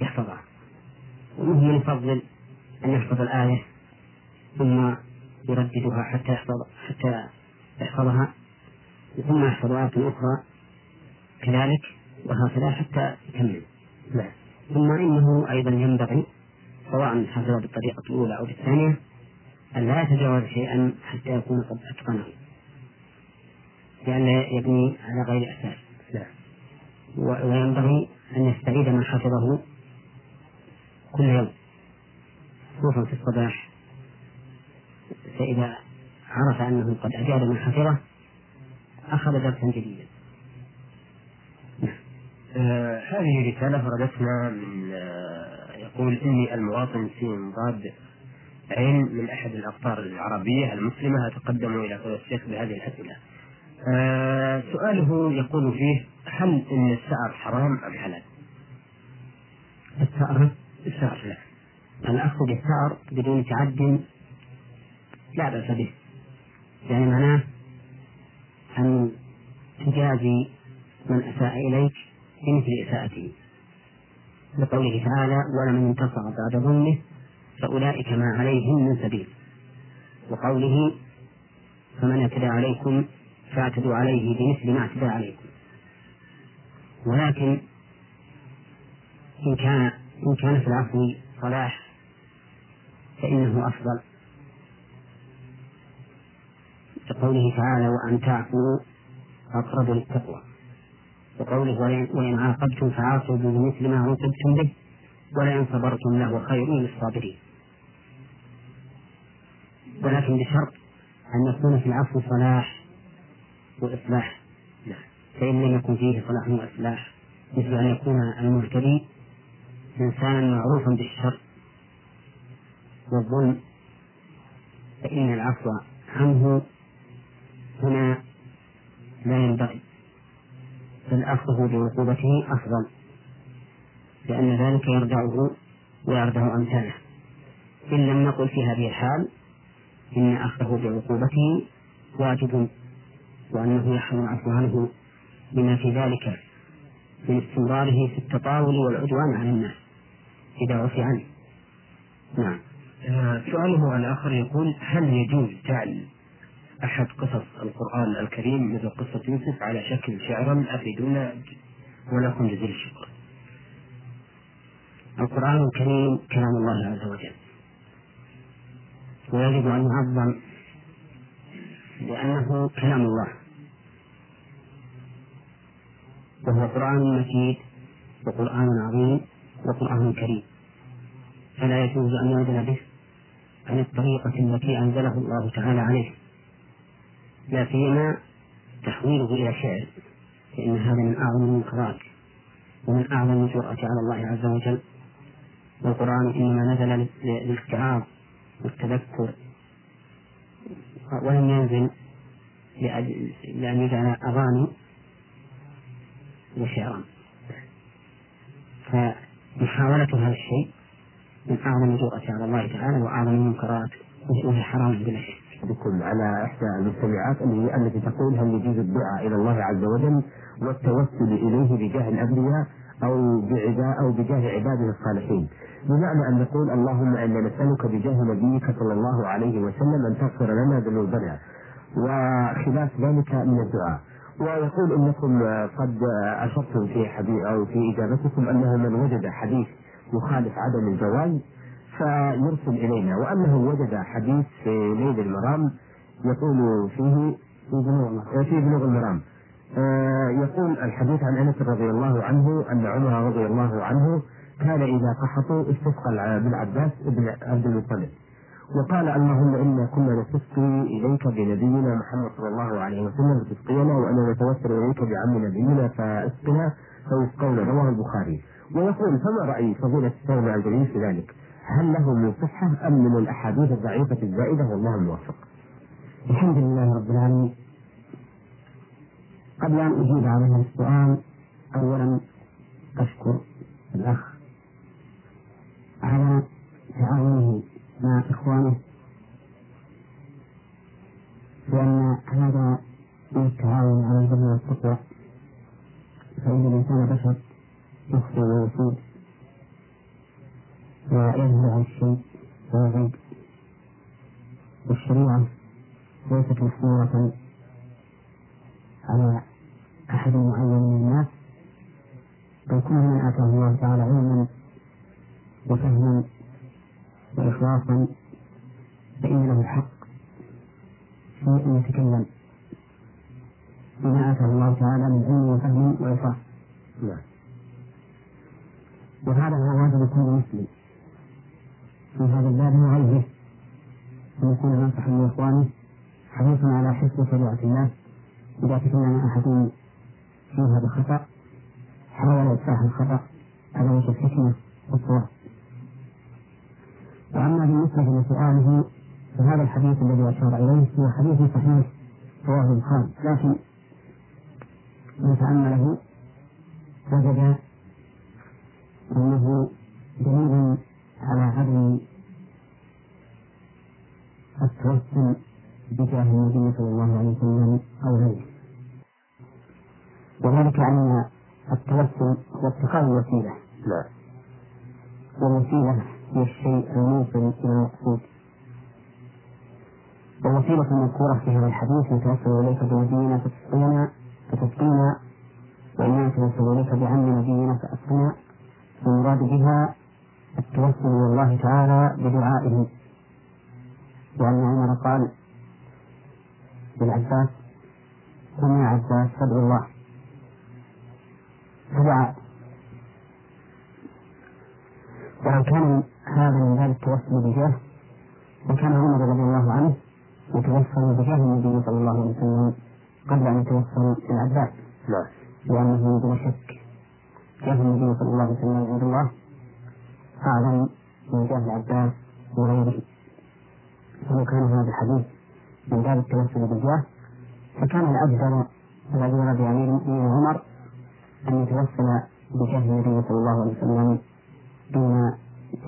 يحفظها. ومنهم من يفضل أن يحفظ الآية ثم يرددها حتى يحفظ حتى يحفظها ثم يحفظ آية أخرى كذلك وهكذا حتى يكمل. نعم. ثم إنه أيضا ينبغي سواء حفظ بالطريقة الأولى أو بالثانية أن لا يتجاوز شيئا حتى يكون قد أتقنه. لئلا يبني على غير أساس نعم. وينبغي أن يستعيد ما حفظه كل يوم خصوصا في الصباح فإذا عرف أنه قد أجاد ما حفظه أخذ درسا جديدا آه هذه رسالة وردتنا من آه يقول إني المواطن سين ضاد عين من أحد الأقطار العربية المسلمة أتقدم إلى فضيلة الشيخ بهذه الأسئلة. آه سؤاله يقول فيه هل إن السعر حرام أم حلال؟ الثأر السعر لا. الأخذ بالثأر بدون تعد لا بأس به يعني معناه أن تجازي من أساء إليك بمثل إساءته. لقوله تعالى ولمن انتصر بعد ظلمه فأولئك ما عليهم من سبيل. وقوله فمن اعتدى عليكم فاعتدوا عليه بمثل ما اعتدى عليكم. ولكن إن كان إن كان في العفو صلاح فإنه أفضل. كقوله تعالى وأن تعفوا أقرب للتقوى. وقوله وإن عاقبتم فعاقبوا بمثل ما عوقبتم به ولئن صبرتم له خير للصابرين ولكن بشرط أن يكون في العفو صلاح وإصلاح. فإن لم يكن فيه صلاح وإصلاح مثل أن يكون المعتدي إنسانا معروفا بالشر والظلم فإن العفو عنه هنا لا ينبغي بل أخذه بعقوبته أفضل لأن ذلك يردعه ويردع أمثاله. إن لم نقل في هذه الحال إن أخذه بعقوبته واجب وأنه يحرم العفو عنه بما في ذلك من استمراره في التطاول والعدوان على الناس إذا عفي عنه. نعم. آه، سؤاله الآخر يقول هل يجوز جعل أحد قصص القرآن الكريم مثل قصة يوسف على شكل شعرا أفيدونا؟ ولكم جزيل الشكر. القرآن الكريم كلام الله عز وجل. ويجب أن يعظم لأنه كلام الله. وهو قرآن مجيد وقرآن عظيم وقرآن كريم. فلا يجوز أن يعدل به عن الطريقة التي أنزله الله تعالى عليه. لا سيما تحويله إلى شعر فإن هذا من أعظم المنكرات ومن أعظم الجرأة على الله عز وجل والقرآن إنما نزل للاتعاظ والتذكر ولم ينزل لأن يجعل أغاني وشعرا فمحاولة هذا الشيء من أعظم الجرأة على الله تعالى وأعظم المنكرات وهي حرام بلا شك. بكم على إحدى المستمعات التي تقول هل يجوز الدعاء إلى الله عز وجل والتوسل إليه بجاه الأنبياء أو بعداء أو بجاه عباده الصالحين. بمعنى أن نقول اللهم إنا نسألك بجاه نبيك صلى الله عليه وسلم أن تغفر لنا ذنوبنا. وخلاف ذلك من الدعاء. ويقول إنكم قد أشرتم في حديث أو في إجابتكم أنه من وجد حديث يخالف عدم الجواز فيرسل إلينا. وأنه وجد حديث في ليل المرام يقول فيه في بلوغ المرام. آه، يقول الحديث عن أنس رضي الله عنه أن عمر رضي الله عنه كان إذا قحطوا استسقى بالعباس بن عبد المطلب. وقال اللهم إنا كنا نستسقي إليك بنبينا محمد صلى الله عليه وسلم تسقينا وأنا نتوسل إليك بعم نبينا فاسقنا فيسقون رواه البخاري. ويقول فما رأي فضيلة الشيخ الجليل في ذلك؟ هل له من صحه أم من الأحاديث الضعيفة الزائدة والله الموفق. الحمد لله رب العالمين. قبل أن أجيب على هذا السؤال اولا أشكر الأخ على تعاونه مع إخوانه لأن هذا من التعاون على البر والتقوى فإن الإنسان بشر يخطئ ويصيب ويذهب عن الشيء ويغيب والشريعة ليست محمولة على أحد معين من الناس بل كل من آتاه الله تعالى علما وفهما وإخلاصا فإن له الحق في أن يتكلم. بما آتاه الله تعالى من علم وفهم وإخلاص. نعم. وهذا هو واجب كل مسلم. في هذا الباب وغيره أن يكون ناصحا لإخوانه حريصا على حفظ شريعة الله إذا تكلم أحد فيها بخطأ حاول إصلاح الخطأ على وجه الحكمة والصواب. وأما بالنسبة لسؤاله فهذا الحديث الذي أشار إليه هو حديث صحيح رواه البخاري. لكن من تأمله وجد أنه دليل على عدم التوسل بجاه النبي صلى الله عليه وسلم أو غيره. وذلك أن التوسل هو اتخاذ وسيلة لا. والوسيلة هي الشيء الموصل إلى المقصود. والوسيلة المذكورة في هذا الحديث نتوسل إليك بنبينا فتسقينا فتسقينا وإنا نتوسل إليك بعم نبينا فأسقنا. المراد بها التوسل إلى الله تعالى بدعائه. لأن عمر قال للعباس قم يا عباس فادعو الله. فدعا. ولو كان هذا من باب التوسل بجاه لكان عمر رضي الله عنه يتوسل بجاه النبي صلى الله عليه وسلم قبل أن يتوسل العباس نعم. لأنه بلا شك جاه النبي صلى الله عليه وسلم عند الله. أعظم من جاه العباس وغيره. ولو كان هذا الحديث من باب التوسل بالجاه فكان الأفضل الذي ورد بأمير المؤمنين عمر أن يتوسل بجاه النبي صلى الله عليه وسلم دون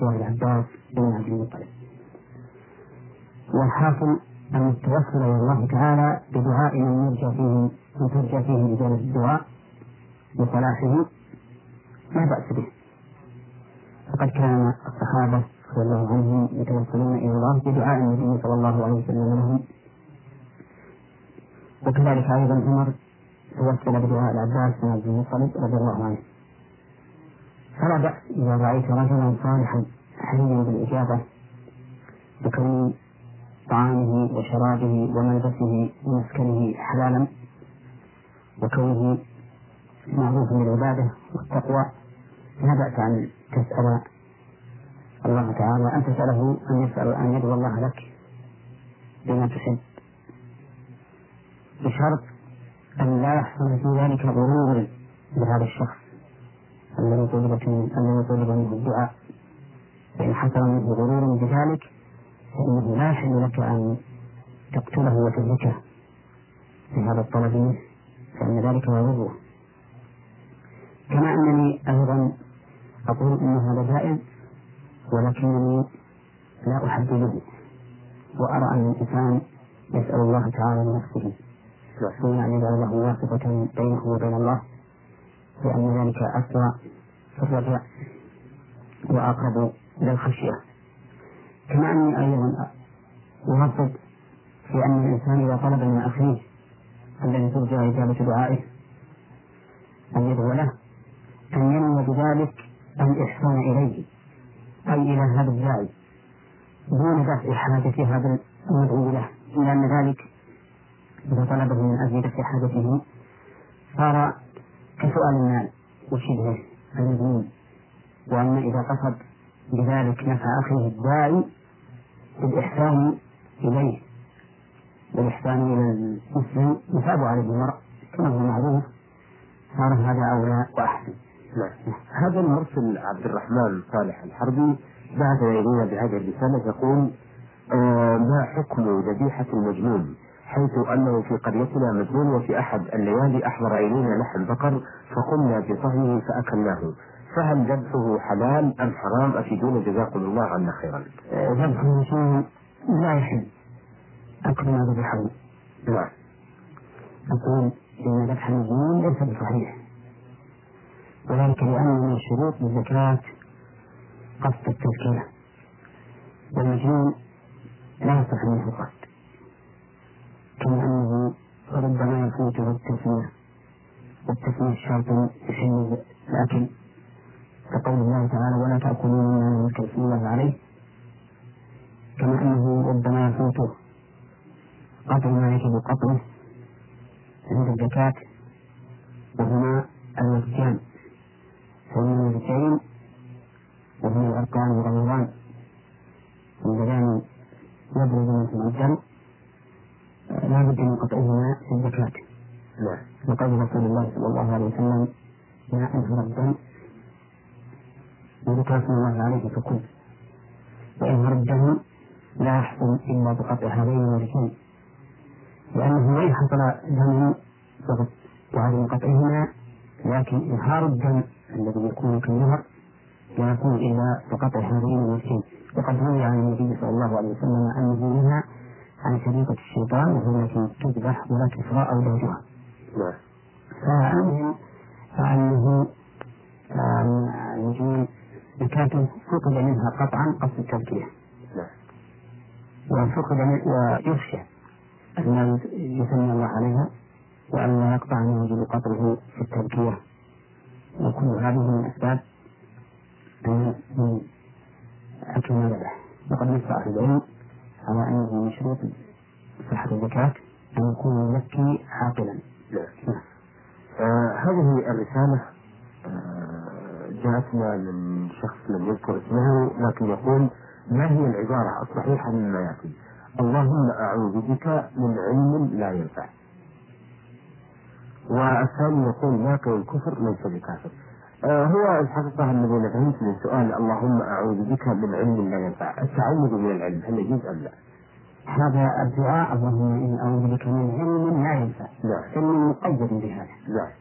جاه العباس دون عبد المطلب. والحاصل أن التوسل إلى الله تعالى بدعاء من يرجى فيه من ترجى فيه إجابة الدعاء لصلاحه لا بأس به. فقد كان الصحابة رضي الله عنهم يتوسلون إلى الله بدعاء النبي صلى الله عليه وسلم لهم. وكذلك أيضا عمر توسل بدعاء العباس بن عبد المطلب رضي الله عنه. فلا بأس إذا رأيت رجلا صالحا حريا بالإجابة بكون طعامه وشرابه وملبسه ومسكنه حلالا وكونه معروفا بالعبادة والتقوى. لا بأس أن تسأل الله تعالى أن تسأله أن يسأل أن يدعو الله لك بما تحب. بشرط أن لا يحصل في ذلك غرور بهذا الشخص. الذي طلبت الذي طلب منه الدعاء. فإن حصل منه غرور بذلك فإنه لا يحل لك أن تقتله وتهلكه بهذا الطلب منه فإن ذلك يضره كما أنني أيضا أقول أن هذا جائز ولكنني لا أحدده وأرى أن الإنسان يسأل الله تعالى لنفسه. أن يجعل له واسطة بينه وبين الله لأن ذلك أسرع في الرجاء وأقرب إلى الخشية كما أني أيضا أرغب في أن الإنسان إذا طلب من أخيه الذي ترجى إجابة دعائه أن يدعو له أن ينوي بذلك الإحسان إليه. أي إلى هذا الداعي دون دفع حاجة هذا المدعو له. لأن ذلك إذا طلبه من أجل دفع حاجته صار كسؤال المال وشبهه المذموم وأما إذا قصد بذلك نفع أخيه الداعي بالإحسان إليه. والإحسان إلى المسلم يثاب عليه المرء كما هو معروف. صار هذا أولى وأحسن. نعم هذا المرسل عبد الرحمن صالح الحربي بعث إلينا بهذه الرسالة يقول آه ما حكم ذبيحة المجنون؟ حيث أنه في قريتنا مجنون وفي أحد الليالي أحضر إلينا لحم بقر فقمنا بطهيه فأكلناه. فهل ذبحه حلال أم حرام؟ أفيدونا جزاكم الله عنا خيرا. ذبح المجنون لا يحل أكل ما ذبحه نعم. أقول إن ذبح المجنون ليس بصحيح. وذلك لأن من شروط الزكاة قصد التزكية والمجنون لا يصح منه القصد كما أنه ربما يفوته التسمية. والتسمية شرط يحل الأكل كقول الله تعالى ولا تأكلوا مما لم يذكر اسم الله عليه. كما أنه ربما يفوته قطع ما يجب قطعه عند الزكاة وهما الوجهان فهما الوجهين وهما الأركان والرمضان اللذان يبرز منهما الدم لا بد من قطعهما في الزكاة نعم. وقال رسول الله صلى الله عليه وسلم ما أنهر الدم وذكر اسم فكل وإنهار الدم لا يحصل إلا بقطع هذين الوجهين لأنه وإن حصل دم وعدم قطعهما لكن إنهار الدم الذي يكون كالنهر لا يكون إلا بقطع هذين الوجهين وقد روي عن النبي صلى الله عليه وسلم أنه نهى عن شريطة الشيطان وهي التي تذبح ولا تسرى أولادها. نعم. فأنه فأنه النجوم زكاة فقد منها قطعا قصد التزكية. نعم. وفقد ويخشى أن يثني الله عليها وأن لا يقطع أنه يجب قطعه في التذكية وكل هذه من أسباب من أكل ما ذبح وقد نص أهل العلم على أنه من شروط صحة الزكاة أن يكون المزكي عاقلا. نعم. آه هذه الرسالة آه جاءتنا من شخص لم يذكر اسمه لكن يقول ما هي العبارة الصحيحة مما يأتي؟ اللهم أعوذ بك من علم لا ينفع. والثاني يقول ناقل الكفر ليس بكافر. آه هو الحقيقة الذي أنا فهمت من سؤال اللهم أعوذ بك من علم لا ينفع، التعوذ من العلم هل يجوز أم لا؟ هذا الدعاء اللهم إني أعوذ بك من علم لا ينفع. نعم. علم مقيد بهذا. نعم.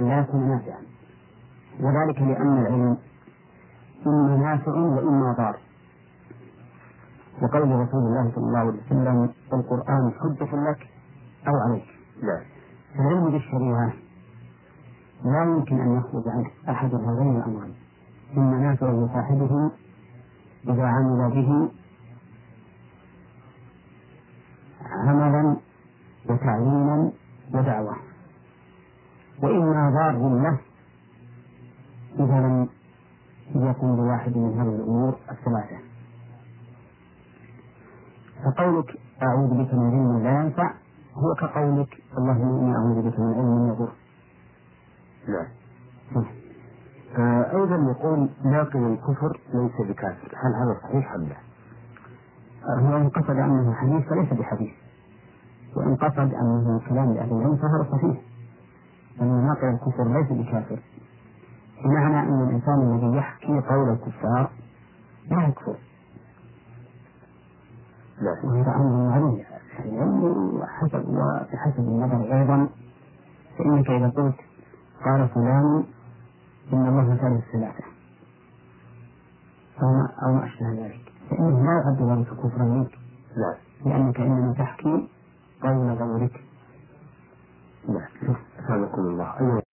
أن لا يكون نافعا. وذلك لأن العلم إما نافع وإما ضار. وقول رسول الله صلى الله عليه وسلم القرآن حجة لك أو عليك. نعم. العلم بالشريعة لا يمكن أن يخرج عنه أحد هذين الأمرين إما نافع لصاحبه إذا عمل به عملا وتعليما ودعوة وإما ضار له إذا لم يكن بواحد من هذه الأمور الثلاثة. فقولك أعوذ بك من علم لا ينفع هو كقولك اللهم إني أعوذ بك من علم يضر. نعم. آه أيضا يقول ناقل الكفر ليس بكافر، هل هذا صحيح أم لا؟ هو إن قصد أنه حديث فليس بحديث. وإن قصد أنه كلام لأهل العلم فهذا صحيح. أن ناقل الكفر ليس بكافر. بمعنى أن الإنسان الذي يحكي قول الكفار لا يكفر. وهذا أمر معلوم العلم وحسب وبحسب النظر أيضا فإنك إذا قلت قال فلان إن الله ثالث الثلاثة أو ما أشبه ذلك فإنه لا يعد ذلك كفرا منك نعم. لأنك إنما تحكي قول غيرك نعم. أسامكم الله. أيوة.